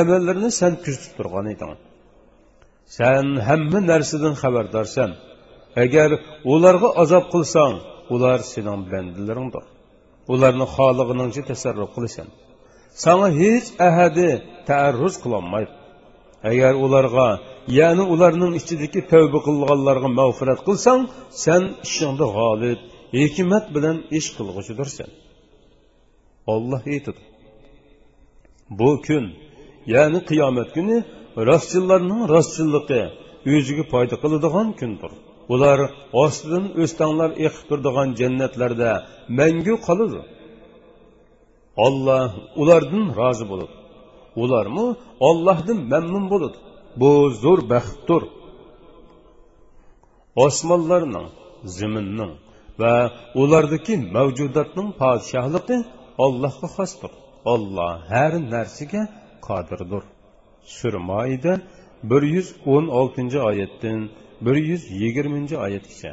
amallarini sen kuzatib turgan eding. Sen hamma narsadan xabardorsan. Agar ularga azob qilsang ular sening bandalaringdir. Ularni xoligingcha tasarruf qilasan. Sanga hech ahadi taarruz qilolmaydi. Agar ularga ya'ni ularning ichidagi tavba qilganlarga mag'firat qilsang sen ishingda g'olib hikmat bilan ish qilg'uchidirsan. Olloh aytadi. Bu kun ya'ni qiyomat kuni rostchillarning rostchilligi o'ziga foyda qiladigan kundir. Ular ostidan o'stanglar eqib turadigan jannatlarda mangu qoladi. Olloh ulardan rozi bo'ladi. Ularmi ollohdan mamnun bo'ladi. Bu zo'r baxtdir. Osmonlarning ziminning va ulardagi mavjudotning podshohligi ollohga xosdir. Olloh har narsaga qodirdir surmoida bir yuz o'n oltinchi oyatdan bir yuz yigirmanchi oyatgacha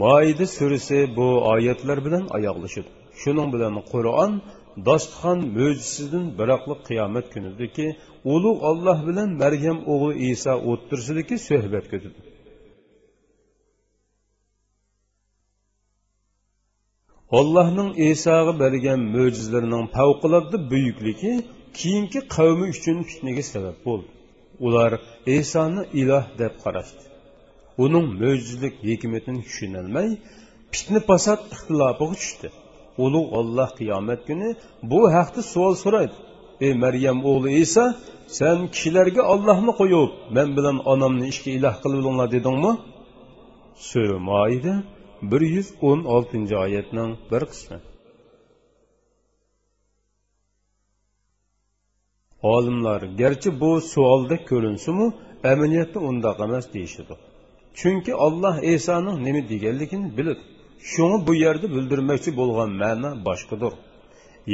moida surasi bu oyatlar bilan oyoqlashadi shuning bilan qur'on dostixon mo'jizasidan biroqli qiyomat kunidagi ulug' olloh bilan maryam o'g'li iso o'ttirsidagi suhbat ko'tadi allohning isoga bergan mo'jizalarining favqulodda buyukligi keyingi qavmi uchun fitnaga sabab bo'ldi. Ular isoni iloh deb qarashdi. Uning mo'jizlik hikmatini tushunolmay fitna fasod ixtilofiga tushdi. Ulug' olloh qiyomat kuni bu haqda savol so'raydi. Ey maryam o'g'li iso sen kishilarga ollohni qo'yib men bilan onamni ishga iloh qilinglar dedingmi? So'maydi bir yuz o'n oltinchi oyatning bir qismi. Olimlar garchi bu savolda ko'rinsimu amaliyotda undoq emas deyishadi. Chunki olloh esoning nima deganligini biladi. Shuni bu yerda bildirmoqchi bo'lgan ma'no boshqadir.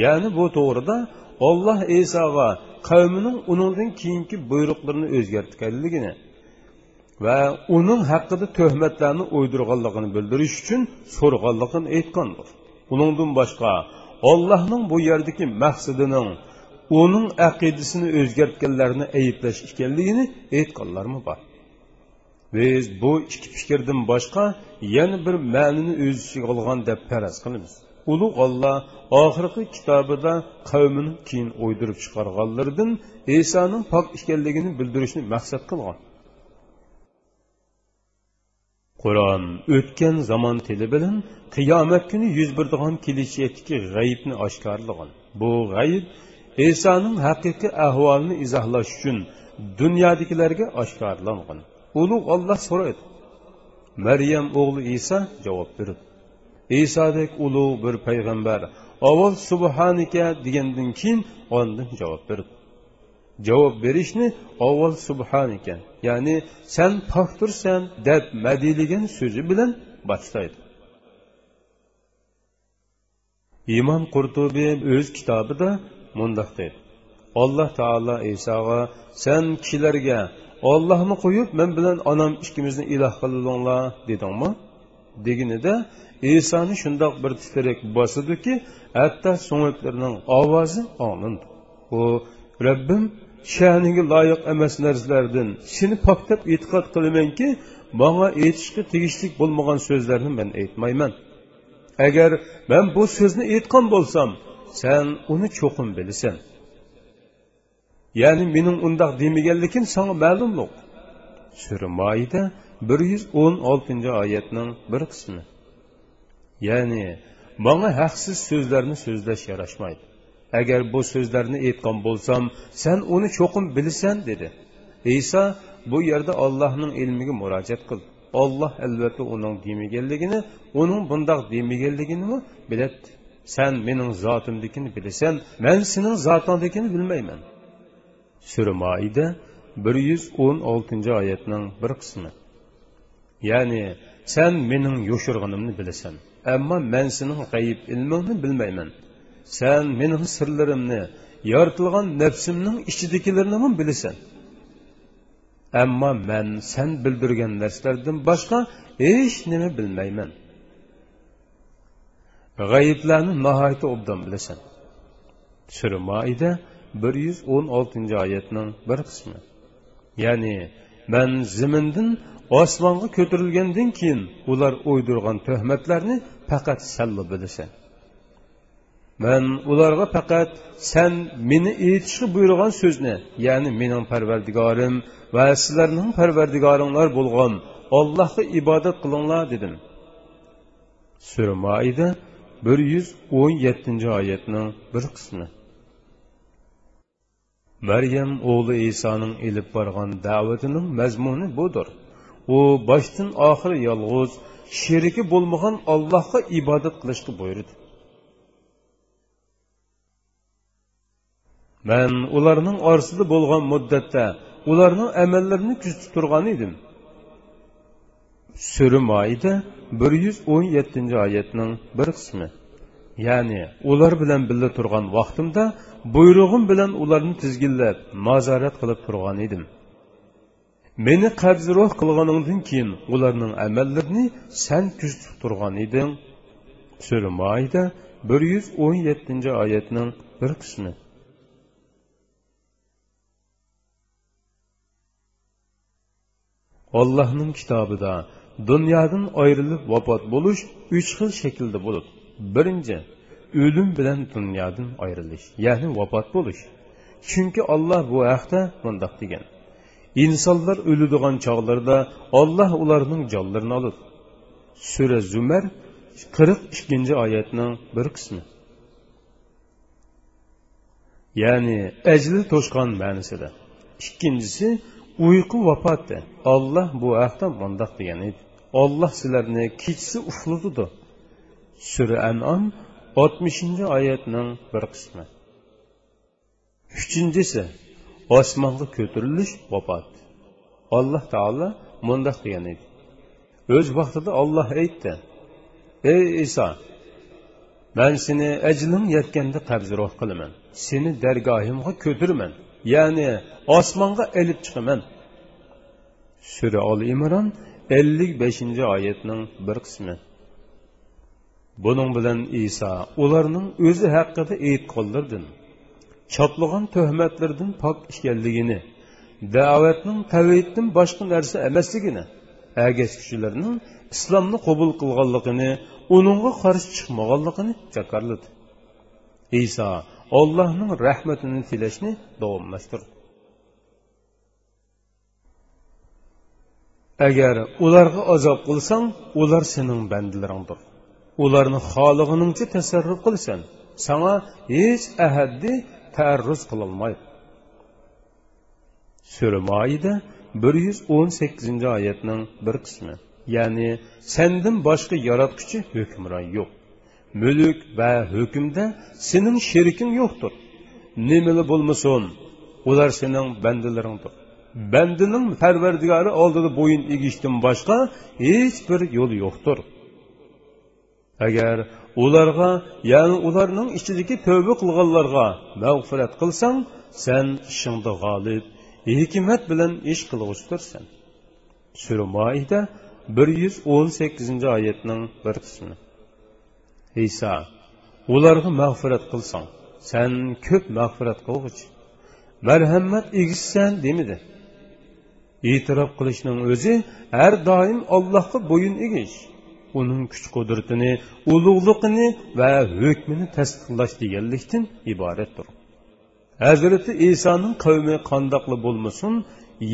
Ya'ni bu to'g'rida olloh esoga qavmining uningdan keyingi buyruqlarini o'zgartganligini va uning haqida tuhmatlarni o'ydirganligini bildirish uchun so'rg'anligini aytgandir. Uningdan boshqa ollohning bu yerdagi maqsadining uning aqidasini o'zgartganlarni ayblash ekanligini aytganlarmi bor? Biz bu ikki fikrdan boshqa yana bir ma'nini o'z ichiga olgan deb faraz qilamiz. Ulug' olloh oxirgi kitobida qavmini keyin o'ydirib chiqarganlardan esoning pok ekanligini bildirishni maqsad qilgan. Qur'on o'tgan zamon tili bilan qiyomat kuni yuz beradigan kelishayotgan g'ayibni oshkorlagan bu g'ayib isoning haqiqiy ahvolini izohlash uchun dunyodikilarga oshkorlangan ulug' olloh so'raydi. Maryam o'g'li iso javob berdi. Isodek ulug' bir payg'ambar avval subhanika degandan keyin ondan javob berdi. Javob berishni avval subhan ekan. Ya'ni sen poktursan deb madiylagan so'zi bilan boshlaydi imom qurtubiy o'z kitobida mundoq deydi. Alloh taolo isoga sen kishilarga ollohni qo'yib men bilan onam ikkimizni iloh qildinglar dedingmi? Deganida isoni shundoq bir titrak bosidiki hatto so'ngiklarining ovozi olindi u rabbim sha'niga loyiq emas narsalardan seni poklab e'tiqod qilamanki manga aytishga tegishli bo'lmagan so'zlarni men aytmayman. Agar men bu so'zni aytgan bo'lsam sen uni cho'qim bilasan. Ya'ni mening undoq demaganligim sanga ma'lumliq sura moida bir yuz o'n oltinchi oyatning bir qismi. Ya'ni manga haqsiz so'zlarni so'zlash yarashmaydi. Agar bu so'zlarni aytgan bo'lsam sen uni cho'qim bilasan dedi. Iso bu yerda ollohning ilmiga murojaat qil. Olloh albatta uning demaganligini uning bundoq demaganligini biladi sen mening zotimdikini bilasan man sening zotingnikini bilmayman. Sura moida bir yuz o'n oltinchi oyatning bir qismi. Ya'ni sen mening yo'shirg'inimni bilasan ammo man sening g'ayib ilmingni bilmayman. Sen mening sirlarimni yoritilgan nafsimning ichidagilarini bilasan. Ammo man sen bildirgan narsalardan boshqa hech nima bilmayman. G'ayiblarni nihoyatda obdan bilasan. Sura maida bir yuz o'n oltinchi oyatning bir qismi. Ya'ni man zimindan osmonga ko'tarilgandan keyin ular o'ydirgan tuhmatlarni faqat salla bilasan. Man ularga faqat san meni aytishga buyurgan so'zni ya'ni mening parvardigorim va sizlarning parvardigoringlar bo'lgan ollohga ibodat qilinglar dedim. Sura maida bir yuz o'n yettinchi oyatning bir qismi. Maryam o'g'li isoning ilib borgan da'vatining mazmuni budir u boshdan oxiri yolg'iz sherigi bo'lmagan allohga ibodat qilishga buyurdi. Man ularning orasida bo'lgan muddatda ularning amallarini kuzatib turgan edim. Sura moida bir yuz o'n yettinchi oyatning bir qismi. Ya'ni ular bilan birga turgan vaqtimda buyrug'im bilan ularni tizginlab nazorat qilib turgan edim. Meni qabziroh qilganingdan keyin ularning amallarini san kuzatib turgan eding. Sura moida bir yuz o'n yettinchi oyatning bir qismi. Allohning kitobida dunyodan ayrilib vafot bo'lish uch xil shaklda bo'ladi birinchi o'lim bilan dunyodan ayrilish ya'ni vafot bo'lish. Chunki olloh bu haqda bundoq degan. Insonlar o'ladigan chog'larida olloh ularning jonlarini oladi. Sura zumar qirq ikkinchi oyatning bir qismi. Ya'ni ajli to'shqon ma'nosida. Ikkinchisi uyqu vafoti olloh e. bu haqda mundoq degan edi. Olloh sizlarni kechsi uxlatidi sura anom oltmishinchi oyatning bir qismi. Uchinchisi osmonga ko'tarilish vafot. Alloh taolo mundoq degan edi. O'z vaqtida olloh aytdi ey iso man seni ajlim yetganda qabziroq qilaman. Seni dargohimga ko'tiraman. Ya'ni osmonga ilib chiqaman. Sura ol imron ellik beshinchi oyatning bir qismi. Buning bilan iso ularning o'zi haqida aytqonlardan choplagan tuhmatlardan pok ekanligini da'vatning tavhiddan boshqa narsa emasligini agashkuchilarning islomni qabul qilganligini uningga qarshi chiqmaganligini jakarladi. Iso ollohning rahmatini tilashni davomlashtirdi agar ularga azob qilsang ular sening bandalaringdir. Ularni xolig'iningcha tasarruf qilsan sanga hech ahaddi taarruz qilolmaydi sura moida bir yuz o'n sakkizinchi oyatning bir qismi. Ya'ni sendan boshqa yaratguchi hukmron yo'q. Mulk va hukmda sening sheriking yo'qdir. Nimali bo'lmasin ular sening bandalaringdir. Bandining parvardigori oldida bo'yin egishdan boshqa hech bir yo'l yo'qdir. Agar ularga ya'ni ularning ichidagi tövba qilganlarga mag'firat qilsang sen ishingda g'olib hikmat bilan ish qilg'uchdirsan sura moida bir yuz o'n sakkizinchi oyatning bir qismi. Iso ularga mag'firat qilsang sen ko'p mag'firat qilg'uch marhamat egishsan demidi e'tirof qilishning o'zi har doim allohga bo'yin egish. Uning kuch qudratini ulug'liqini va hukmini tasdiqlash deganlikdan iboratdir. Hazrati isoning qavmi qandoqli bo'lmasin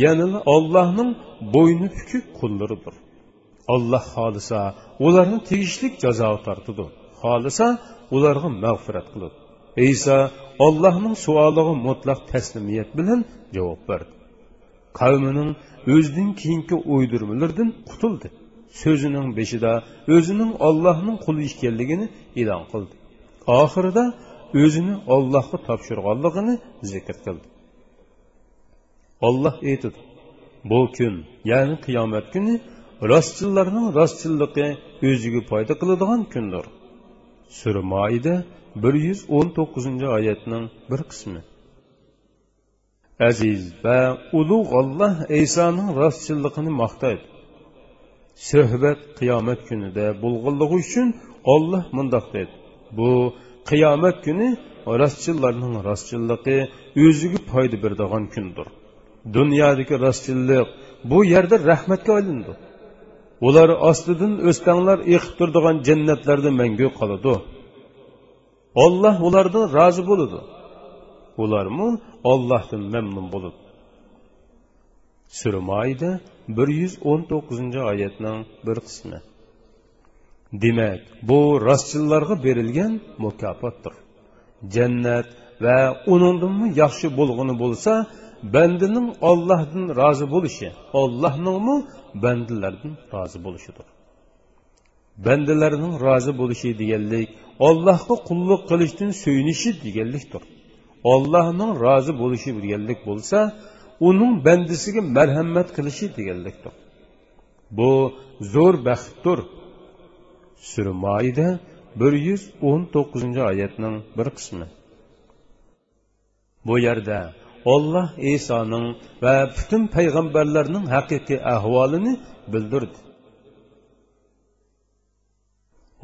yana ollohning bo'yni pukik qullaridir. Olloh xohlasa ularni tegishli jazo tortidi xohlasa ularga mag'firat qiladi iso ollohning suoliga mutlaq taslimiyat bilan javob berdi. Qavmining o'zidan keyingi o'ydirmalardan qutuldi. So'zining beshida o'zining ollohning quli ekanligini e'lon qildi. Oxirida o'zini ollohga topshirganligini zikr qildi. Olloh aytadi bu kun ya'ni qiyomat kuni rostchillarning rostchilligi o'ziga foyda qiladigan kundir. Sura moida bir yuz o'n to'qqizinchi oyatning bir qismi. Aziz va ulug' olloh isoning rostchilligini maqtaydi suhbat qiyomat kunida bo'lganligi uchun olloh mundoq dedi bu qiyomat kuni rostchillarning rostchilligi o'ziga foyda beradigan kundir. Dunyodagi rostchillik bu yerda rahmatga aylandi ular ostidan o'stanglar eqib turadigan jannatlarda mangu qoladi. Olloh ulardan rozi bo'ladi. Ularmi ollohdan mamnun bo'ladi. Surmayda bir yuz o'n to'qqizinchi oyatning bir qismi. Demak bu rostchillarga berilgan mukofotdir. Jannat va uningdanmi yaxshi bo'lg'ini bo'lsa bandining ollohdan rozi bo'lishi ollohningmi bandalardan rozi bo'lishidir. Bandalarning rozi bo'lishi deganlik ollohga qulluq qilishdan suyunishi deganlikdir. Ollohning rozi bo'lishi deganlik bo'lsa uning bandisiga marhamat qilishi deganlikdir. Bu zo'r baxtdir. Surmoida bir yuz o'n to'qqizinchi oyatning bir qismi. Bu yerda olloh isoning va butun payg'ambarlarning haqiqiy ahvolini bildirdi.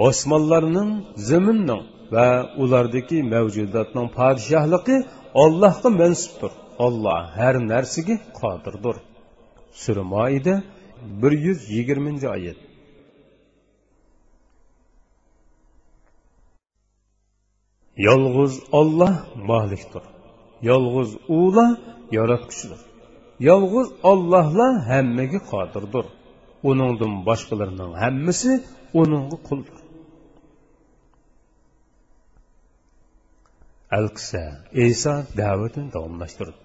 Osmonlarning zaminning va ulardagi mavjudotning podshohligi ollohga mansubdir. Olloh har narsaga qodirdir. Surmoida bir yuz yigirmanchi oyat. Yolg'iz olloh molikdir yolg'iz ula yaratquchidir yolg'iz ollohla hammaga qodirdir. Uningdan boshqalarning hammasi uningga quldir. Alqisa iso da'vatini davomlashtirdi.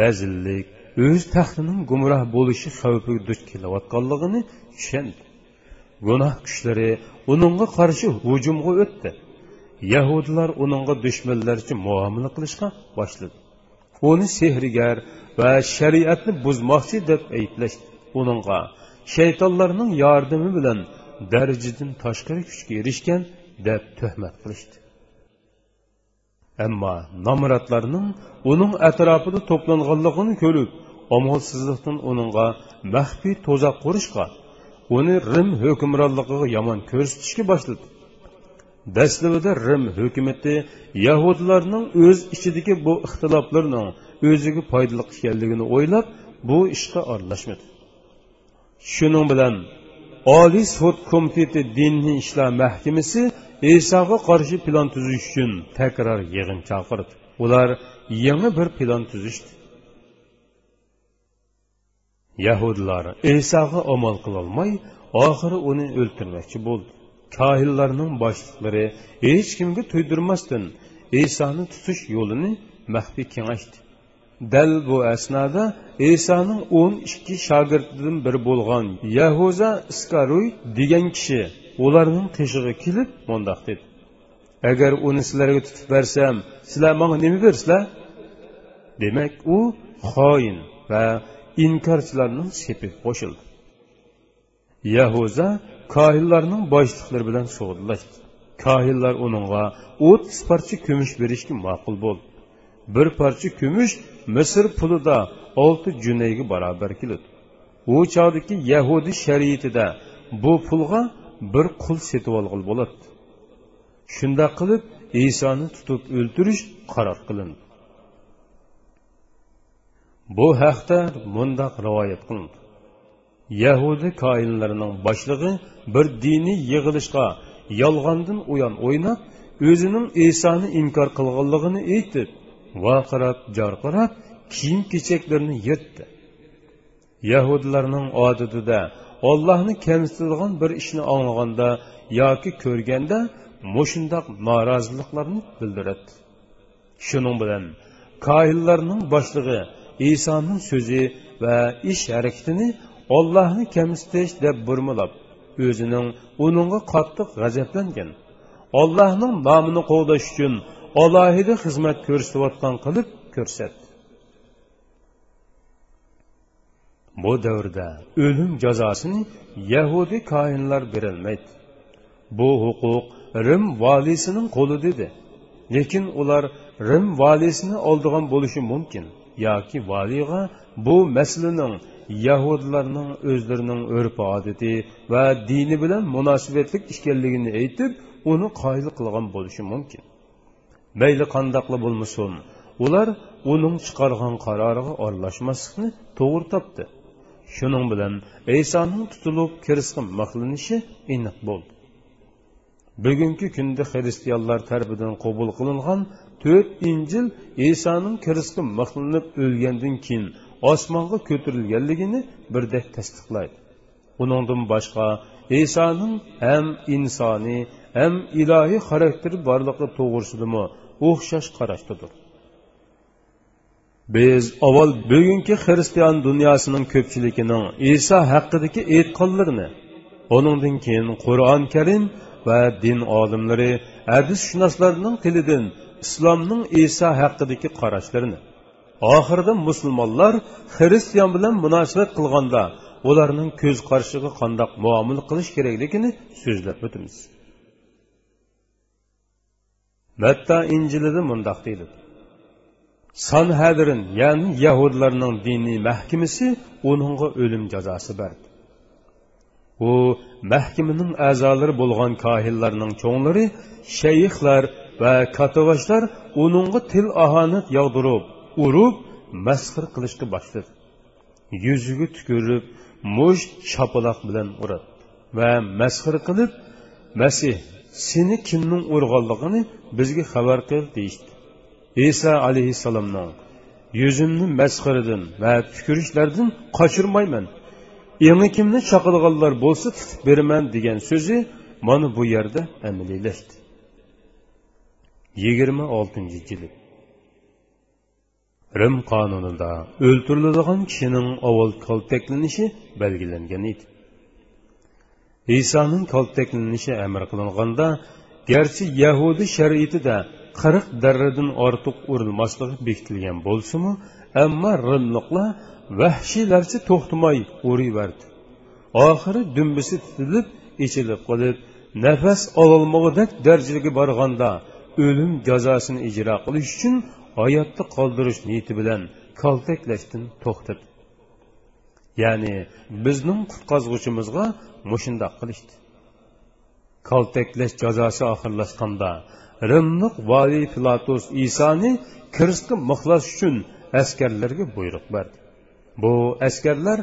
Razillik o'z taxtining gumroh bo'lishi xavfiga duch kelayotganligini tushundi. Gunoh kuchlari uningga qarshi hujumga o'tdi. Yahudlar uningga dushmanlarcha muomala qilishga boshladi. Uni sehrgar va shariatni buzmoqchi deb ayblash uningga shaytonlarning yordami bilan darajadan tashqari kuchga erishgan deb tuhmat qilishdi. Ammo nomratlarning uning atrofida to'planganligini ko'rib omolsizlikdan uningga maxfiy to'zaq qurishga uni rim hukmronligiga yomon ko'rsatishga boshladi. Dastlabida rim hukumati yahudlarning o'z ichidagi bu ixtiloflarning o'ziga foydali ekanligini o'ylab bu ishga aralashmadi. Shuning bilan oliy sud komiteti diniy ishlar mahkamasi isoga qarshi plan tuzish uchun takror yig'in chaqirdi. Ular yangi bir plan tuzishdi. Yahudlar isoga amal qilolmay oxiri uni o'ltirmoqchi bo'ldi. Kohinlarning boshliqlari hech kimga tuydirmasdan isoni tutish yo'lini maxfiy kengashdi dal bu asnoda isoning o'n ikki shogirdidan biri bo'lgan yahuza iskaruy degan kishi ularning qishig'i kelib mundoq dedi. Agar uni sizlarga tutib bersam sizlar manga nima bersizlar demak u xoin va inkorchilarning sepiga qo'shildi yahuza kohinlarning boshliqlari bilan sug'urlashdi kohinlar uningga o'ttiz parcha kumush berishga ma'qul bo'ldi bir parcha kumush misr pulida olti junayga barobar keladi. U chog'dagi yahudiy shariatida bu pulga bir qul setib olg'il bo'ladi. Shunda qilib isoni tutib o'ltirish qaror qilindi. Bu haqda mundoq rivoyat qilindi. Yahudi koinlarining boshlig'i bir diniy yig'ilishga yolg'ondan uyon o'ynab o'zining isoni inkor qilganligini aytib vaqirab jorqirab kiyim kechaklarini yirtdi. Yahudlarning odatida ollohni kamsitadigan bir ishni anglaganda yoki ko'rganda mushundoq noroziliklarni bildiradi shuning bilan koinlarning boshlig'i isoning so'zi va ish harakatini ollohni kamsitish deb burmilab o'zining uningga qattiq g'azablangan. Ollohning nomini qo'g'dash uchun alohida xizmat ko'rsatayotgan qilib ko'rsatdi bu davrda o'lim jazosini yahudiy koinlar berilmaydi. Bu huquq rim valisining qo'li dedi lekin ular rim valisini oldigan bo'lishi mumkin. Yoki valiyga bu masalaning yahudlarning o'zlarining urf odati va dini bilan munosabatli ekanligini aytib uni qoyil qilgan bo'lishi mumkin. Mayli qandoqli bo'lmasin ular uning chiqargan qaroriga aralashmaslikni to'g'ri topdi. Shuning bilan isoning tutilib kirisqi maqlanishi aniq bo'ldi. Bugungi kunda xristianlar tarafidan qabul qilingan to'rt injil isoning kirisqi maqlanib o'lgandan keyin osmonga ko'tarilganligini birdek tasdiqlaydi. Uningdan boshqa isoning ham insoniy ham ilohiy xarakteri borligi to'g'risidami o'xshash qarashdadir. Biz avval bugungi xristian dunyosining ko'pchiligining iso haqidagi e'tiqodlarini uningdan keyin qur'oni karim va din olimlari hadisshunoslarning tilidan islomning iso haqidagi qarashlarini. Oxirida musulmonlar xristian bilan munosabat qilganda ularning ko'z qarshiga qandoq muomala qilish kerakligini so'zlab o'tamiz. Matta injilida mundoq deyiladi sanhadrin ya'ni yahudlarning diniy mahkamasi uningga o'lim jazosi berdi u mahkamaning a'zolari bo'lgan kohillarning cho'nglari shayxlar va katavashlar uningga til ahonat yog'dirib urib masxir qilishga boshladi yuziga tukirib musht chapaloq bilan uradi va masxir qilib masih seni kimning urg'anligini bizga xabar qil deyishdi. Iso alayhissalomni yuzimni masxiridan va tukurishlardan qochirmayman. Yangi kimni chaqirganlar bo'lsa tutib beraman degan so'zi mana bu yerda amaliylashdi. Yigirma oltinchi jild rim qonunida o'ltiriladigan kishining avval kaltaklanishi belgilangan edi. Isoning kaltaklanishi amr qilinganda garchi yahudi shariatida qirq darradan ortiq urilmasligi bekitilgan bo'lsimi ammo rimliqlar vahshiylarcha to'xtamay uriverdi oxiri dumbisi tutilib ichilib qolib nafas ololmog'idek darajaga borganda o'lim jazosini ijro qilish uchun hayotda qoldirish niyati bilan kaltaklashdan to'xtadi. Ya'ni bizning qutqazg'uchimizga mushundoq qilishdi. Kaltaklash jazosi oxirlashganda rimliq valiy pilatus isoni kirishga mixlash uchun askarlarga buyruq berdi. Bu askarlar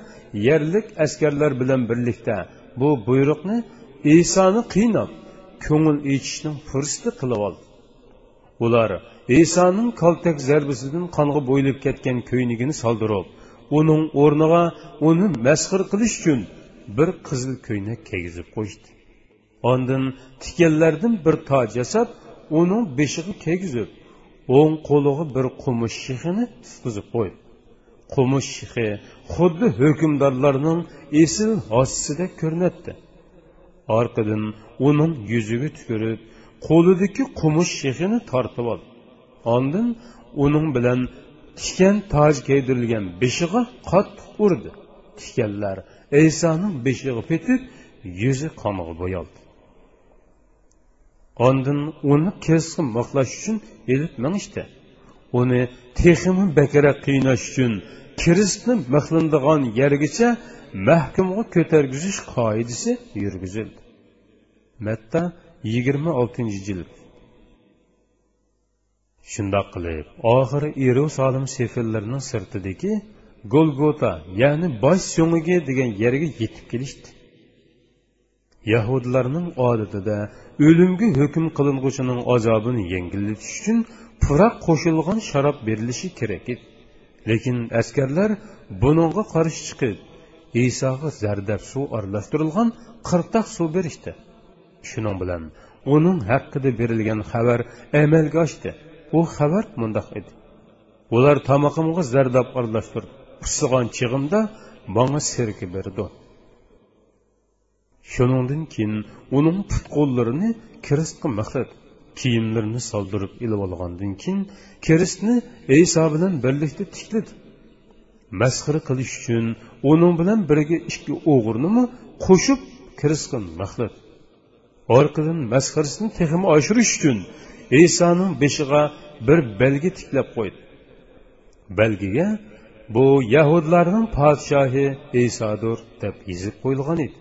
yerlik askarlar bilan birlikda bu buyruqni isoni qiynab ko'ngil ichishning fursati qilib oldi. Ular isoning kaltak zarbisidan qonga bo'yilib ketgan ko'ynigini soldirib uning o'rniga uni masxir qilish uchun bir qizil ko'ynak kiygizib qo'yishdi. Ondin tikanlardan bir toj yasab uning beshig'i kiygizib o'ng qo'liga bir qumush shixini tutqizib qo'ydi. Qumush shixi xuddi hukmdorlarning esil hosisidek ko'rinatdi orqadan uning yuziga tukirib qo'lidagi qumush shexini tortib oldi oldin uning bilan tikan toj kiydirilgan beshig'i qattiq urdi. Tikanlar isoning beshig'i petib yuzi qoniga bo'yaldi. Oldin uni kesqin maqlash uchun elib minishdi uni teximi bakara qiynash uchun kiristni mixlindigan yergacha mahkumga ko'targizish qoidasi yurgizildi. Matta yigirma oltinchi jild shundoq qilib oxiri eru solim sefillarining sirtidagi golgota ya'ni bosh so'ngiga degan yerga yetib kelishdi. Yahudlarning odatida o'limga hukm qiling'uchining azobini yengillatish uchun puroq qo'shilgan sharob berilishi kerak edi. Lekin askarlar buningga qarshi chiqib isoga zardab suv aralashtirilgan qirtaq suv berishdi. işte. Shuning bilan uning haqida berilgan xabar amalga oshdi u xabar mundoq edi. Ular tomog'imga zardob aralashtirib pusigan chig'imda manga serki berdi. Shuningdan keyin uning put qo'llarini kiristga maqladi kiyimlarini soldirib ilib olgandan keyin kiristni iso bilan birlikda tikladi. Masxira qilish uchun uning bilan birga ikki o'g'irnimi qo'shib kiristga maqladi orqadan masxarasini texmi oshirish uchun isoning beshig'a bir belgi tiklab qo'ydi. Belgiga bu yahudlarning podshohi isodir deb yozib qo'yilgan edi.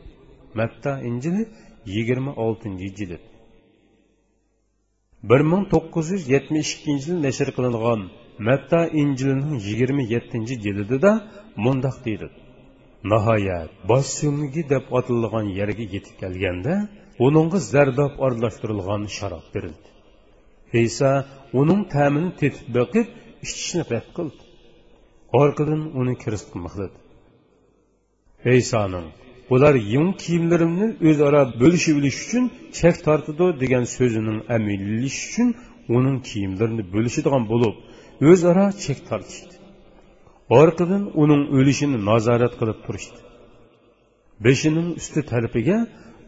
Matta injili yigirma oltinchi jild bir ming to'qqiz yuz yetmish ikkinchi yil nashr qilingan matta injilining yigirma yettinchi jildida mundoq deydi. Nihoyat bosh deb atilgan yerga yetib kelganda uningga zardob aralashtirilgan sharob berildi. Iso uning ta'mini tetib boqib ichishni rad qildi. Orqadan uni kirist qilmoqladi isoning ular yun kiyimlarimni o'zaro bo'lishib olish uchun chek tortidi degan so'zining amillish uchun uning kiyimlarini bo'lishadigan bo'lib o'zaro chek tortishdi. Orqadan uning o'lishini nazorat qilib turishdi. Beshining usti tarafiga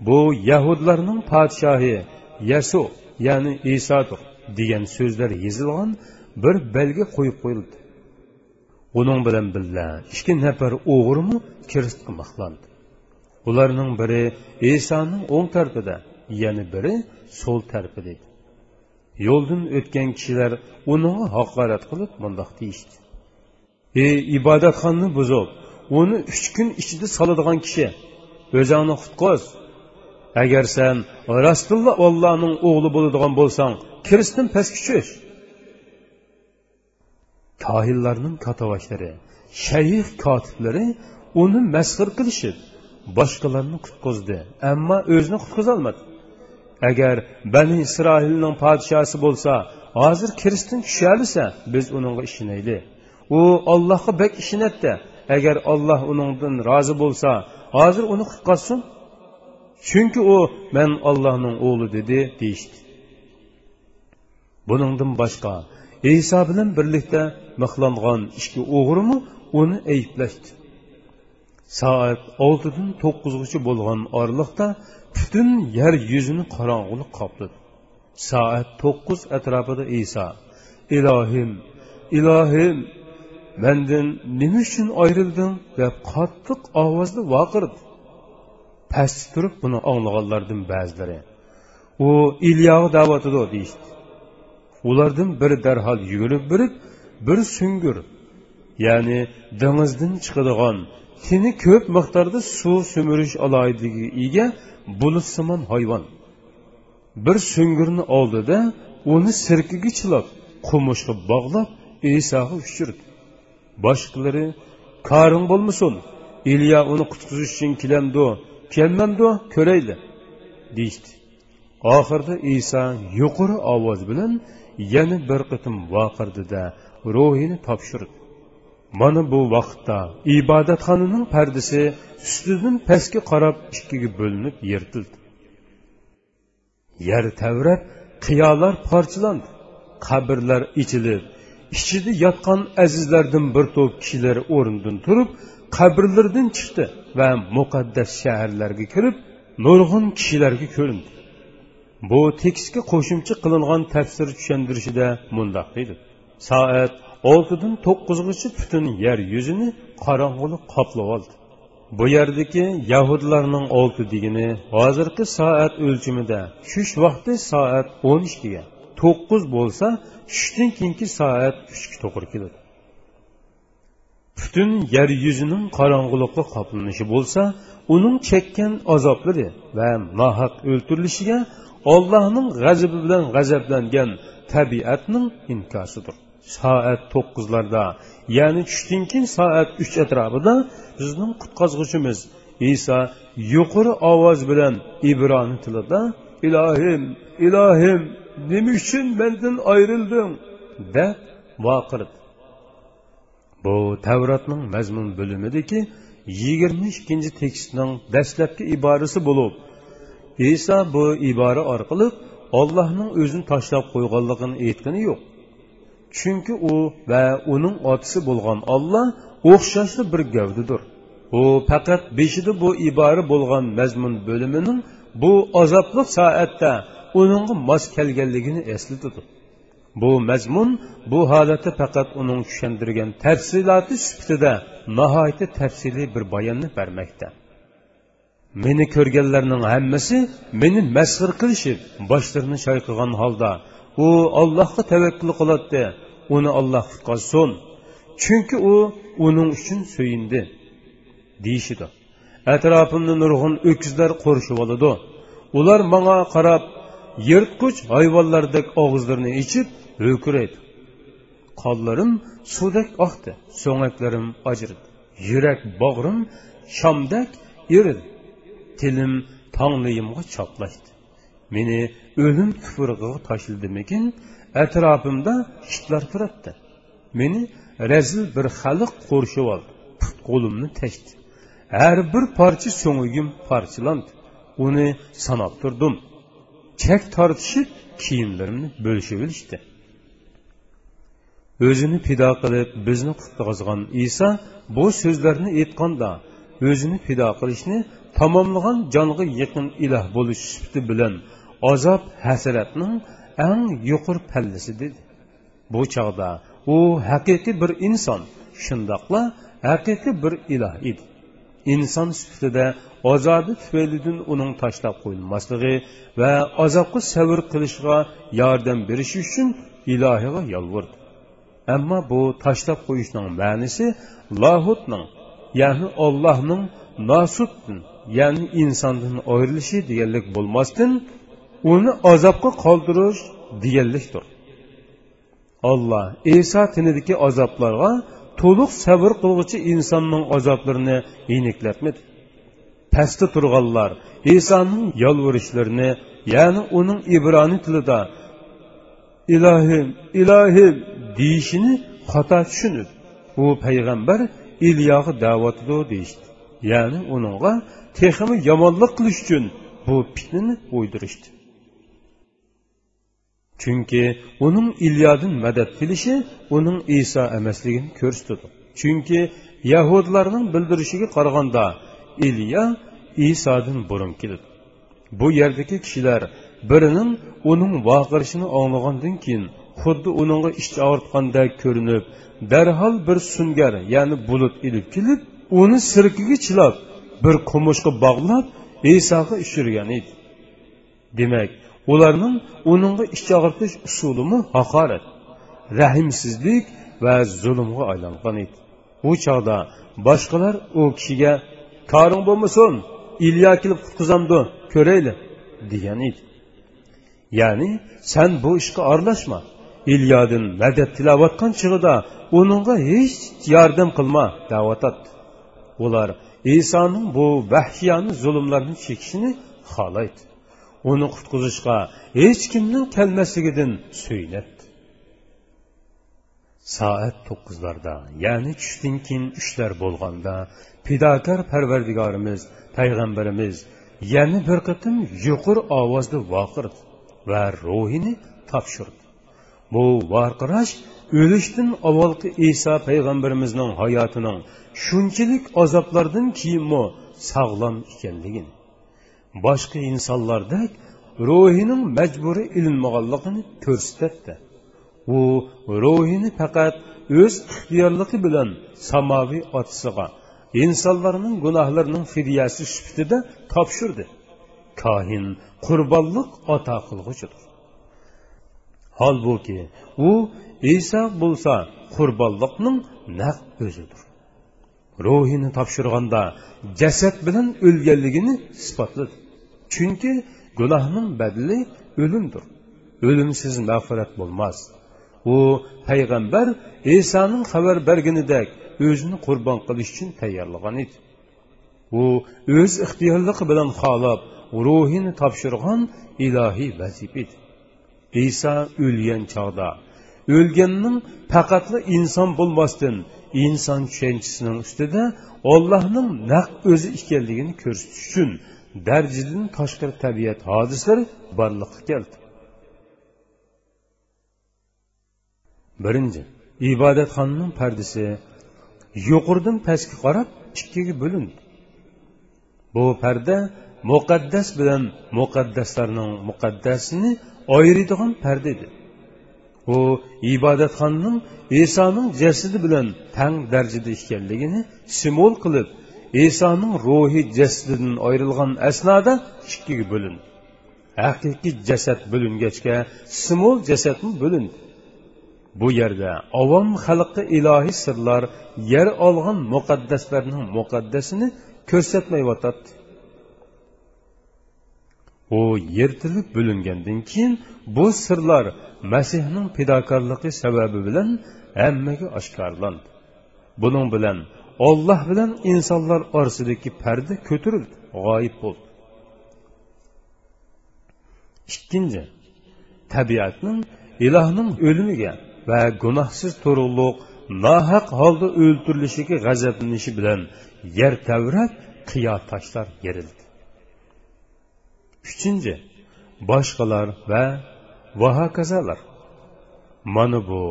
bu yahudlarning podshohi yasu ya'ni isodir degan so'zlar yozilgan bir belgi qo'yib qo'yildi. Uning bilan birga ikki nafar o'g'rimi kirist ularning biri isoning o'ng tarafida yana biri so'l tarafida edi. Yo'ldan o'tgan kishilar uni haqorat qilib mundoq deyishdi. Ey ibodatxonni buzib uni uch kun ichida soladigan kishi o'zingni qutqoz agar sen rasululloh ollohning o'g'li bo'ladigan bo'lsang kiristdan pastga tush kohillarning katavashlari shayx kotiblari uni masxir qilishib boshqalarni qutqizdi ammo o'zini qutqizolmadi agar bani isroilning podshosi bo'lsa hozir kiristdan tushalisa biz uningga ishonaylik u ollohga bek ishinadida. Agar olloh uningdan rozi bo'lsa hozir uni qutqazsin chunki u man ollohning o'g'li dedi deyishdi. Buningdan boshqa iso bilan birlikda mixlangan ikki o'g'rimi uni ayblashdi. Soat oltidan to'qqizgacha bo'lgan oraliqda butun yer yuzini qorong'ulik qopladi. Soat to'qqiz atrofida iso ilohim ilohim mandan nima uchun ayrildim deb qattiq ovozda vaqirdi. Pastda turib buni anglaganlardan ba'zilari u ilyog'i da'vatida deyishdi. Ulardan biri darhol yugurib birib bir sungur ya'ni dengizdan chiqadigan tini ko'p miqdorda suv sumirish aloyidligiga ega bulutsimon hayvon. Bir sungurni oldida uni sirkiga chilab qumushga bog'lab isoga uchirdi boshqalari koring bo'lmasin ilya uni qutqizish uchun kelamdu kelmamdu ko'rayli deyishdi. Oxirida iso yuqori ovoz bilan yana bir qitim vaqirdida ruhini topshirdi. Mana bu vaqtda ibodatxonaning pardasi ustidan pastga qarab ikkiga bo'linib yirtildi. Yer tavrab qiyolar parchalandi qabrlar ichilib ichida yotgan azizlardan bir to'p kishilar o'rnidan turib qabrlardan chiqdi va muqaddas shaharlarga kirib nurg'un kishilarga ko'rindi bu tekstga qo'shimcha qilingan tafsir tushuntirishida mundoq deydi soat oltidan to'qqizgacha butun yer yuzini qorong'ulik qoplab oldi. Bu yerdagi yahudlarning olti degini hozirgi soat o'lchimida tush vaqti soat o'n ikkiga to'qqiz bo'lsa tushdan keyingi soat uchga to'g'ri keladi. Butun yer yuzining qorong'ulikqa qoplanishi bo'lsa uning chekkan azoblari va nohaq o'ltirilishiga ollohning g'azabi bilan g'azablangan tabiatning inkosidir. Soat to'qqizlarda ya'ni tushdan keyin soat uch atrofida bizning qutqazg'uchimiz iso yuqori ovoz bilan ibroni tilida ilohim ilohim! Nima uchun mendan ayrilding deb vaqirdi bu tavrotning mazmun bo'limidagi yigirma ikkinchi tekstning dastlabki iborasi bo'lib iso bu ibora orqali ollohning o'zini tashlab qo'yganligini aytgani yo'q. Chunki u va uning otisi bo'lgan olloh o'xshashli bir gavdidir. U faqat beshida bu ibora bo'lgan mazmun bo'limining bu azobli soatda uningga mos kelganligini eslatadi. Bu mazmun bu holatda faqat uning tushuntirgan tafsiloti sifatida nihoyatda tafsiliy bir bayonni bermoqda. Meni ko'rganlarning hammasi meni masxir qilishib boshlarini chayqagan holda u ollohga tavakkul qiladi uni olloh qutqazsin chunki u uning uchun suyindi deyishidi atrofimni nurg'un o'kizlar qo'rishib oladi. Ular manga qarab yirtqich hayvonlardek og'izlarini ichib ho'kiraydi qonlarim suvdek oqdi so'ngaklarim ajridi. Yurak bog'rim shamdak eridi. Tilim tongliyimga choplashdi meni o'lim kufriga toshildimikin atrofimda kitlar turibdi meni razil bir xalq qo'rshib oldi put qo'limni tashdi. Har bir parcha so'ngigim parchalandi uni sanab turdim. Chak tortishib kiyimlarimni bo'lishib olishdi o'zini fido qilib bizni qutqazgan iso bu so'zlarni aytganda o'zini fido qilishni tamomlagan jonga yaqin iloh bo'lish sifati bilan azob hasratning eng yuqori pallasi dedi. Bu chog'da u haqiqiy bir inson shundoqla haqiqiy bir iloh edi. İnson sifatida azobi tufaylidan uning tashlab qo'yilmasligi va azobga savr qilishga yordam berishi uchun ilohiga yolvirdi ammo bu tashlab qo'yishning ma'nisi lohutning ya'ni ollohning nosuddan ya'ni insondan ayrilishi deganlik bo'lmasdan uni azobga qoldirish deganlikdir olloh iso tinidagi azoblarga to'liq sabr qilg'uchi insonning azoblarini yeniklatmadi pastda turganlar isoning yolvurishlarini ya'ni uning ibroni tilida ilohim ilohim deyishini xato tushunib u payg'ambar ilyoga da'vatidu deyishdi. Ya'ni uningga texmi yomonlik qilish uchun bu fitnani o'ydirishdi. Chunki uning ilyodin madad qilishi uning iso emasligini ko'rsatadi. Chunki yahudlarning bildirishiga qaraganda ilyo isodan burun keladi. Bu yerdagi kishilar birining uning vaqirishini anglagandan keyin xuddi uningga ish og'ritgandek ko'rinib darhol bir sungar ya'ni bulut ilib kelib uni sirkiga chilab bir qumushga bog'lab isoga ushirgan edi. Demak ularning uningga ish og'ritish usulimi haqorat rahimsizlik va zulmga aylangan edi. U chog'da boshqalar u kishiga koring bo'lmasin ilyo kelib qutqizamdi ko'rayli degan edi. Ya'ni sen bu ishga aralashma ilyodin madad tilayotgan chig'ida uningga hech yordam qilma da'vatatdi ular isoning bu vahshiyona zulmlarni chekishini xohlaydi. Uni qutqizishga hech kimning kelmasligidan suyunadi soat to'qqizlarda ya'ni tushdan keyin ushlar bo'lganda pidokor parvardigorimiz payg'ambarimiz yana bir qatim yuqur ovozda voqirdi va ruhini topshirdi. Bu varqirash o'lishdan avvalgi iso payg'ambarimizning hayotining shunchalik azoblardan keyinmi sog'lom ekanligini boshqa insonlardek ruhining majburiy ilinmaganligini ko'rsatadi u ruhini faqat o'z ixtiyorligi bilan samoviy otasiga insonlarning gunohlarining fidyasi sifatida topshirdi. Kohin qurbonliq ato qilg'uchidir holbuki u iso bo'lsa qurbonliqning naq o'zidir. Ruhini topshirganda jasad bilan o'lganligini isbotladi. Chunki gunohning badli o'limdir. O'limsiz mag'firat bo'lmas. U payg'ambar isoning xabar berganidek o'zini qurbon qilish uchun tayyorlagan edi. U o'z ixtiyorligi bilan xohlab ruhini topshirgan ilohiy vazifa edi. Iso o'lgan chog'da o'lganning faqatli inson bo'lmasdan inson tushanchisining ustida ollohning naq o'zi ekanligini ko'rsatish uchun darjidan tashqari tabiat hodislari borliqqa keldi. Birinchi ibodatxonaning pardasi yuqoridan pastga qarab ikkiga bo'lindi. Bu parda muqaddas bilan muqaddaslarning muqaddasini ayiradigan parda edi. U ibodatxonning isoning jasadi bilan tang darajada ekanligini simol qilib isoning ruhi jasadidan ayrilgan asnoda ikkiga bo'lindi haqiqiy jasad bo'lingachga simol jasadmi bo'lindi bu yerda ovom xalqqa ilohiy sirlar yer olgan muqaddaslarning muqaddasini ko'rsatmayotadi u yirtilib bo'lingandan keyin bu sirlar masihning fidokorligi sababi bilan hammaga oshkorlandi. Buning bilan olloh bilan insonlar orasidagi parda ko'tarildi g'oyib bo'ldi ikkinchi tabiatning ilohning o'limiga va gunohsiz to'rug'liq nohaq holda o'ltirilishiga g'azablanishi bilan yer tavrab qiyo toshlar yerildi. Uchinchi boshqalar va vahokazalar mana bu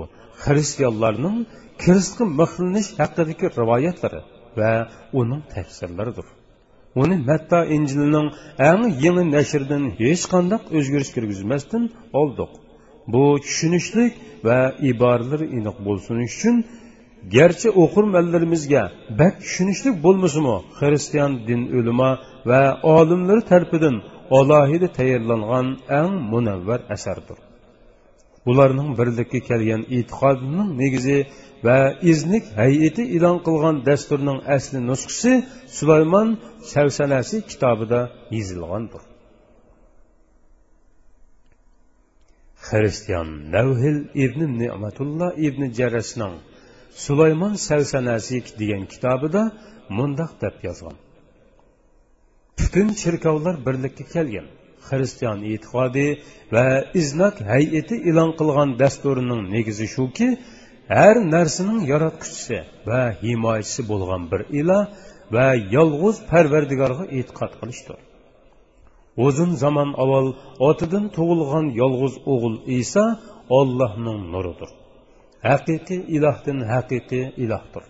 xristianlarning kiristga mixlanish haqidagi rivoyatlari va uning tafsirlaridir. Uni matto injilining eng yangi nashridan hech qanday o'zgarish kirgizmasdan oldik bu tushunishlik va iboralar aniq bo'lsin uchun garchi o'qirmanlarimizga bak tushunishlik bo'lmasimi xristian din o'lima va olimlari tarafidan alohida tayyorlangan eng munavvar asardir. Ularning birlikka kelgan e'tiqodining negizi va iznik hayiti e'lon qilgan dasturning asli nusxasi sulaymon savsanasi kitobida yozilgandir. Xristian navhil ibn ne'matulloh ibn jarasning sulaymon savsanasi degan kitobida mundoq deb yozgan. Butun cherkovlar birlikka kelgan. Xristian e'tiqodi va iznak hay'ati e'lon qilgan dasturining negizi shuki har narsaning yaratquchisi va himoyachisi bo'lgan bir iloh va yolg'iz parvardigorga e'tiqod qilishdir. Uzun zamon avval otidan tug'ilgan yolg'iz o'g'il iso ollohning nuridir. Haqiqiy ilohdan haqiqiy ilohdir.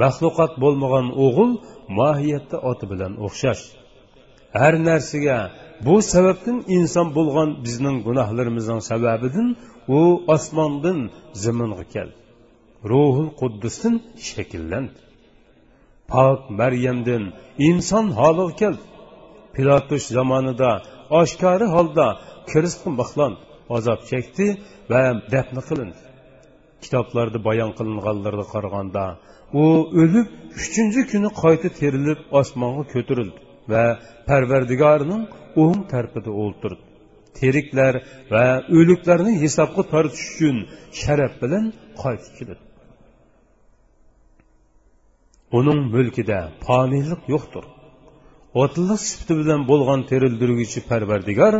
Maxluqot bo'lmagan o'g'il mohiyatda oti bilan o'xshash. Har narsaga bu sababdan inson bo'lgan bizning gunohlarimizning sababidan u osmondan zaminga keldi. Ruhul quddusdan shakllandi. Pok maryamdan inson holiga keldi. Pilotush zamonida oshkori holda kirisq mixlandi azob chekdi va dafn qilindi. Kitoblarda bayon qilinganlarga qaraganda u o'lib uchinchi kuni qayta terilib osmonga ko'tarildi. Va parvardigorining o'ng tarafida o'ltirdi. Teriklar va o'liklarni hisobga tortish uchun sharaf bilan qaytib keladi. Uning mulkida foniylik yo'qdir. O'tliq sifati bilan bo'lgan terildiruvchi parvardigor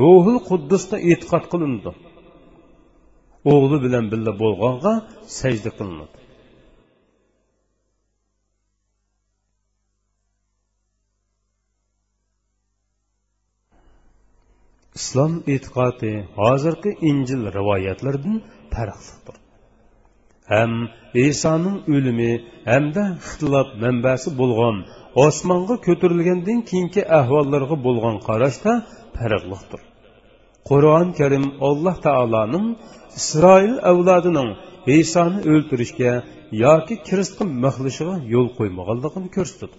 ruhul quddusda e'tiqod qilindi. O'g'li bilan birga bo'lg'onga sajda qilinadi. Islom e'tiqodi hozirgi injil rivoyatlaridan farqlidir. Ham isoning o'limi hamda ixtilof manbasi bo'lgan osmonga ko'tarilgandan keyingi ahvollarga bo'lgan qarashda farqlidir. Qur'oni karim alloh taoloning isroil avlodining isoni o'ltirishga yoki kiristga mixlishiga yo'l qo'ymaganligini ko'rsatdi.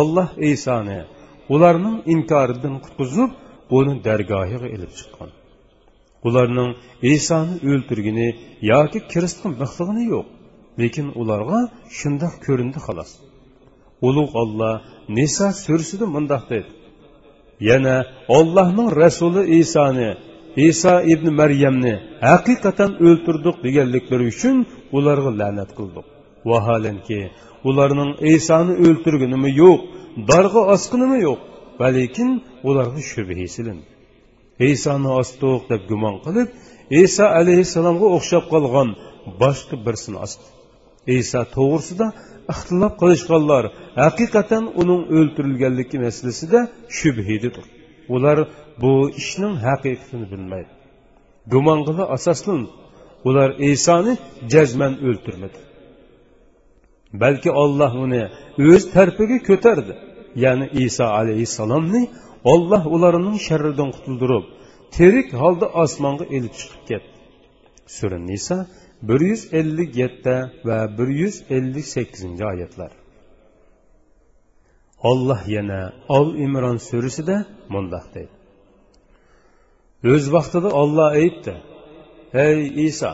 Alloh isoni ularning inkoridan qutqizib uni dargohiga ilib chiqqan. Ularning isoni o'ltirgini yoki kiristga mixligini yo'q lekin ularga shundoq ko'rindi xolos. Ulug' olloh niso sursida mundoq dedi. Yana ollohning rasuli isoni iso ibn maryamni haqiqatan o'ltirdik deganliklari uchun ularga la'nat qildik. Vaholanki ularning isoni o'ltirgunimi yo'q darg'a osqinimi yo'q va lekin ularga shubha silindi isoni ostiq deb gumon qilib iso alayhissalomga o'xshab qolgan boshqa birsini osdi iso to'g'risida ixtilof qilishganlar haqiqatan uning o'ltirilganligi masalasida shubhididir ular bu ishning haqiqatini bilmaydi. Gumong'ila asoslan ular isoni jazman o'ltirmadi balki olloh uni o'z tarpiga ko'tardi. Ya'ni iso alayhissalomni olloh ularning sharridan qutuldirib tirik holda osmonga ilib chiqib ketdi. Sura niso bir yuz ellik yetti va bir yuz ellik sakkizinchi oyatlar. Olloh yana ol imron surasida mundoq deydi. O'z vaqtida olloh aytdi ey iso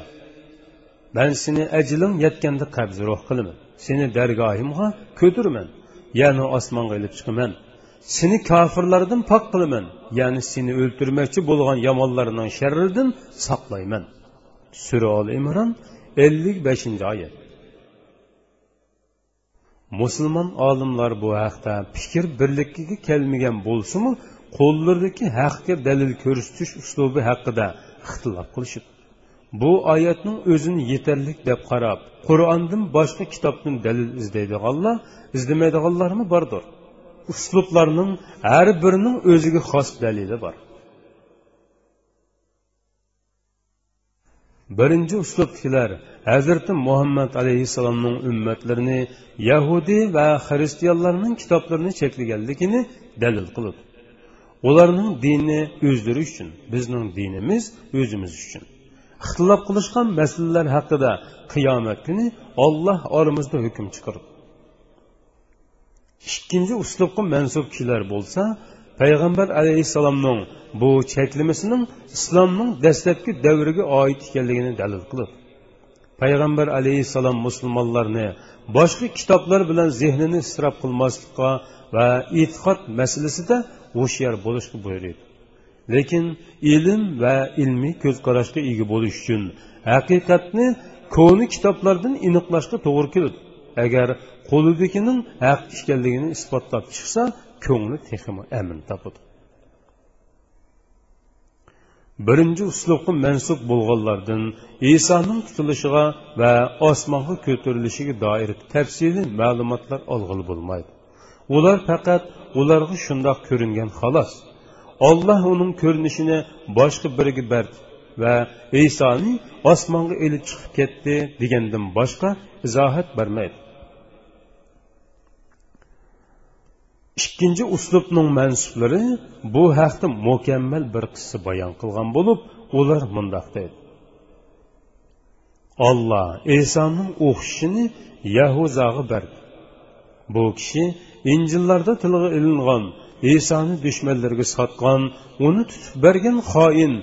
man seni ajling yetganda qabz ruh qilaman. Seni dargohimga ko'tirman ya'ni osmonga ilib chiqaman. Seni kofirlardan pok qilaman. Ya'ni seni o'ltirmoqchi bo'lgan yomonlarning sharridan saqlayman. Sura ol imron ellik beshinchi oyat. Musulmon olimlar bu haqda fikr birligiga kelmagan bo'lsimi qo'llaridagi haqga dalil ko'rsatish uslubi haqida ixtilof qilishibdi bu oyatning o'zini yetarli deb qarab qur'ondan boshqa kitobdan dalil izlaydiganlar izlamaydiganlarmi bordir. Uslublarning har birining o'ziga xos dalili bor. Birinchi uslubdagilar hazrati muhammad alayhissalomning ummatlarini yahudiy va xristianlarning kitoblarini cheklaganligini dalil qilib ularning dinini o'zlari uchun bizning dinimiz o'zimiz uchun. Ixtilof qilishgan masalalar haqida qiyomat kuni olloh oramizda hukm chiqarib. Ikkinchi uslubga mansub kishilar bo'lsa payg'ambar alayhissalomning bu cheklamasining islomning dastlabki davriga oid ekanligini dalil qilib payg'ambar alayhissalom musulmonlarni boshqa kitoblar bilan zehnini isrof qilmaslikqa va e'tiqod masalasida hushyor bo'lishga buyuradi lekin ilm va ilmiy ko'z qarashga ega bo'lish uchun haqiqatni ko'ni kitoblardan iniqlashga to'g'ri keladi agar qo'lidagining haq ekanligini isbotlab chiqsa ko'ngli texmi amin topadi. Birinchi uslubga mansub bo'lganlardan isoning tutilishiga va osmonga ko'tarilishiga doir tafsiliy ma'lumotlar olg'ili bo'lmaydi. Ular faqat ularga shundoq ko'ringan xolos. Olloh uning ko'rinishini boshqa biriga berdi va isoni osmonga ilib chiqib ketdi degandan boshqa izohat bermaydi ikkinchi uslubning mansublari bu haqda mukammal bir qissa bayon qilgan bo'lib ular mundoq deydi. Olloh esoning o'xshishini yahuzaga berdi bu kishi injillarda tilga ilingan isoni dushmanlarga sotgan uni tutib bergan xoin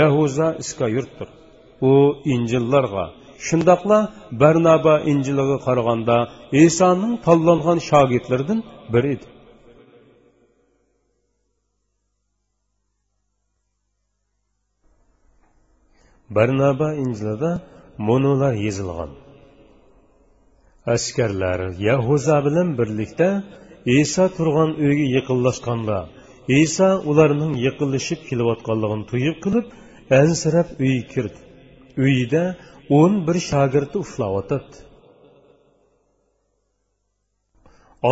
yahuza iskoyurtdir u injillarga shundoqla barnaba injiliga qaraganda isoning tanlangan shogirdlaridan biri edi. Barnaba injilida monolar yozilgan askarlar yahuza bilan birlikda iso turgan uyga yaqinlashganda iso ularning yaqinlashib kelayotganligini tuyib qilib ansirab uyga kirdi uyida o'n bir shogirdi uxlayotibdi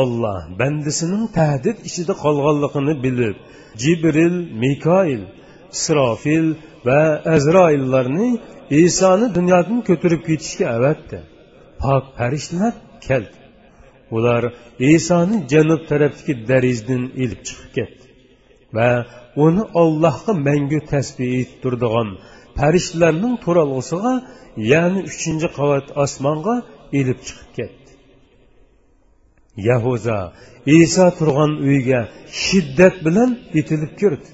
olloh bandisining tahdid ichida qolganligini bilib jibril mikoil isrofil va azroillarni isoni dunyodan ko'tarib ketishga avatdi pok farishtalar keldi ular isoni janub tarafdagi darizdan ilib chiqib ketdi va uni ollohga mangu tasbih etib turadigan farishtalarning turalg'usiga ya'ni uchinchi qavat osmonga ilib chiqib ketdi. Yahuza iso turgan uyga shiddat bilan itilib kirdi.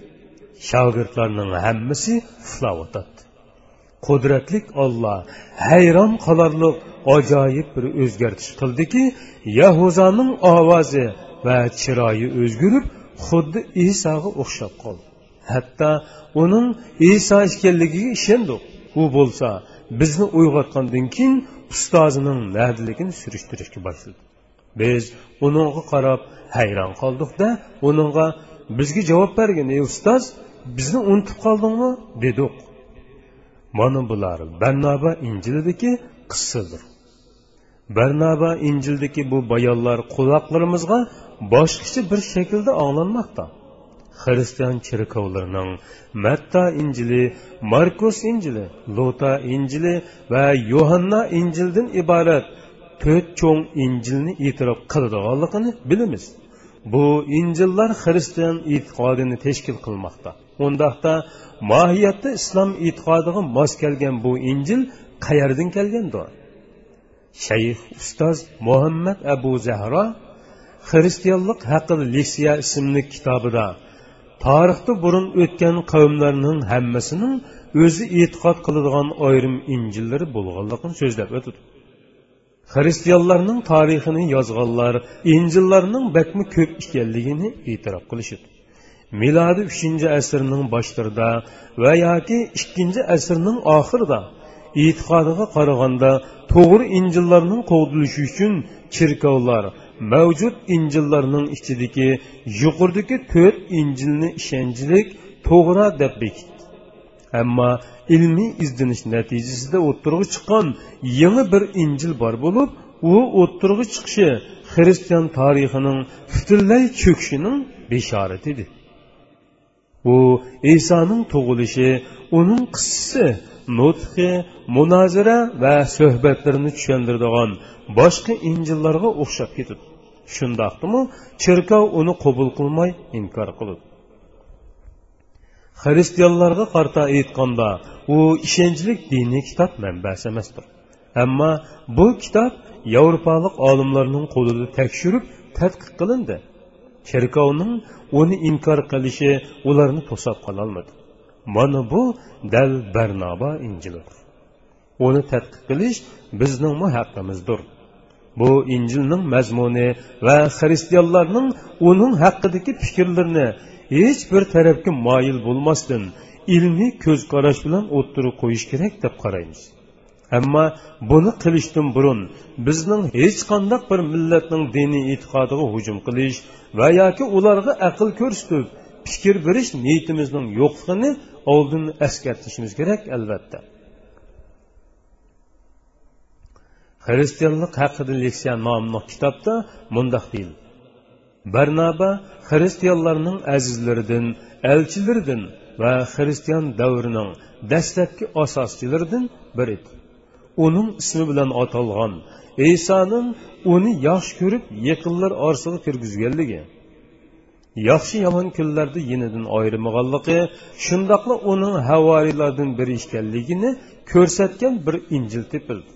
Shogirdlarning hammasi uxlayotadi qudratlik olloh hayron qolarliq ajoyib bir o'zgartish qildiki yahuzaning ovozi va chiroyi o'zgarib xuddi isoga o'xshab qoldi. Hatto uning iso ekanligiga ishondik. U bo'lsa bizni uyg'otgandan keyin ustozining nadiligini surishtirishga boshladi. Biz uningga qarab hayron qoldikda uningga bizga javob bergin ey ustoz bizni unutib qoldingmi? dedik. Mana bular barnaba injilidagi qissadir. Barnaba injildagi bu bayonlar quloqlarimizga boshqacha bir shaklda anglanmoqda xristian cherkovlarining matta injili markus injili lota injili va yohanna injildan iborat to'rt cho'ng injilni e'tirof qiladiganligini bilamiz. Bu injillar xristian e'tiqodini tashkil qilmoqda. Undaqda mohiyatda islom e'tiqodiga mos kelgan bu injil qayerdan kelgandir? Shayx ustoz muhammad abu zahro xristianlik haqida leksiya ismli kitobida tarixda burun o'tgan qavmlarning hammasining o'zi e'tiqod qiladigan ayrim injillari bo'lganligini so'zlab o'tdi. Xristianlarning tarixini yozganlar injillarning bakmi ko'p ekanligini e'tirof qilishdi milodi uchinchi asrning boshlarida va yoki ikkinchi asrning oxirida e'tiqodiga qaraganda to'g'ri injillarning qovdilishi uchun cherkovlar mavjud injillarning ichidagi yuqoridagi to'rt injilni ishonchlik to'g'ri deb bekitdi. Ammo ilmiy izdinish natijasida o'ttirg'i chiqqan yangi bir injil bor bo'lib u o'ttirg'i chiqishi xristian tarixining butunlay cho'kishining beshorati edi u isoning tug'ilishi uning qissasi nutqi munozara va suhbatlarini tushundiradigan boshqa injillarga o'xshab ketadi shundoqdimi cherkov uni qabul qilmay inkor qiladi xristianlarga qarta aytganda u ishonchlik diniy kitob manbasi emasdir. Ammo bu kitob yevropalik olimlarning qo'lida tekshirib tadqiq qilindi. Cherkovning uni inkor qilishi ularni to'sab qololmadi mana bu dal barnaba injilidir uni tadqiq qilish bizning haqqimizdir bu injilning mazmuni va xristianlarning uning haqidagi fikrlarini hech bir tarafga moyil bo'lmasdan ilmiy ko'z qarash bilan o'ttirib qo'yish kerak deb qaraymiz. Ammo buni qilishdan burun bizning hech qanday bir millatning diniy e'tiqodiga hujum qilish va yoki ularga aql ko'rsatib fikr berish niyatimizning yo'qligini oldin eskartishimiz kerak albatta. Xristianlik haqida leksiya nomli kitobda mundoq deyildi. Barnaba xristianlarning azizlaridan elchilaridan va xristian davrining dastlabki asoschilaridan biri edi. Uning ismi bilan atalgan isoning uni yaxshi ko'rib yaqinlar orasiga kirgizganligi yaxshi yomon kunlarda yenidan ayrimaganligi shundoqla uning havoriylardan biri ekanligini ko'rsatgan bir injil tepildi.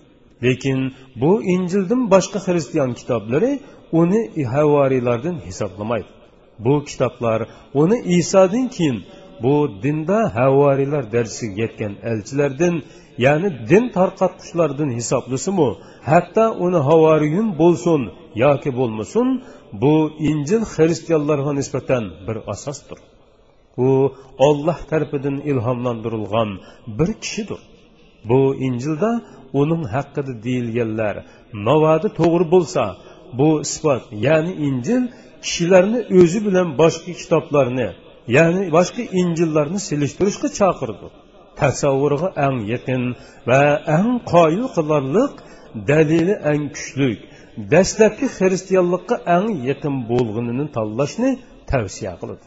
Lekin bu injildan boshqa xristian kitoblari uni havoriylardan hisoblamaydi. Bu kitoblar uni isodan keyin bu dinda havoriylar darsiga yetgan elchilardan ya'ni din tarqatquchlardan hisoblasimu hatto uni havoriyun bo'lsin yoki bo'lmasin bu injil xristianlarga nisbatan bir asosdir. U olloh tarafidan ilhomlantirilgan bir kishidir. Bu injilda uning haqida deyilganlar navodi to'g'ri bo'lsa bu isbot ya'ni injil kishilarni o'zi bilan boshqa kitoblarni ya'ni boshqa injillarni selishtirishga chaqirdi. Tasavvurga eng yaqin va eng qoyil qilarliq dalili eng kuchlik dastlabki xristianlikqa eng yaqin bo'lganini tanlashni tavsiya qiladi.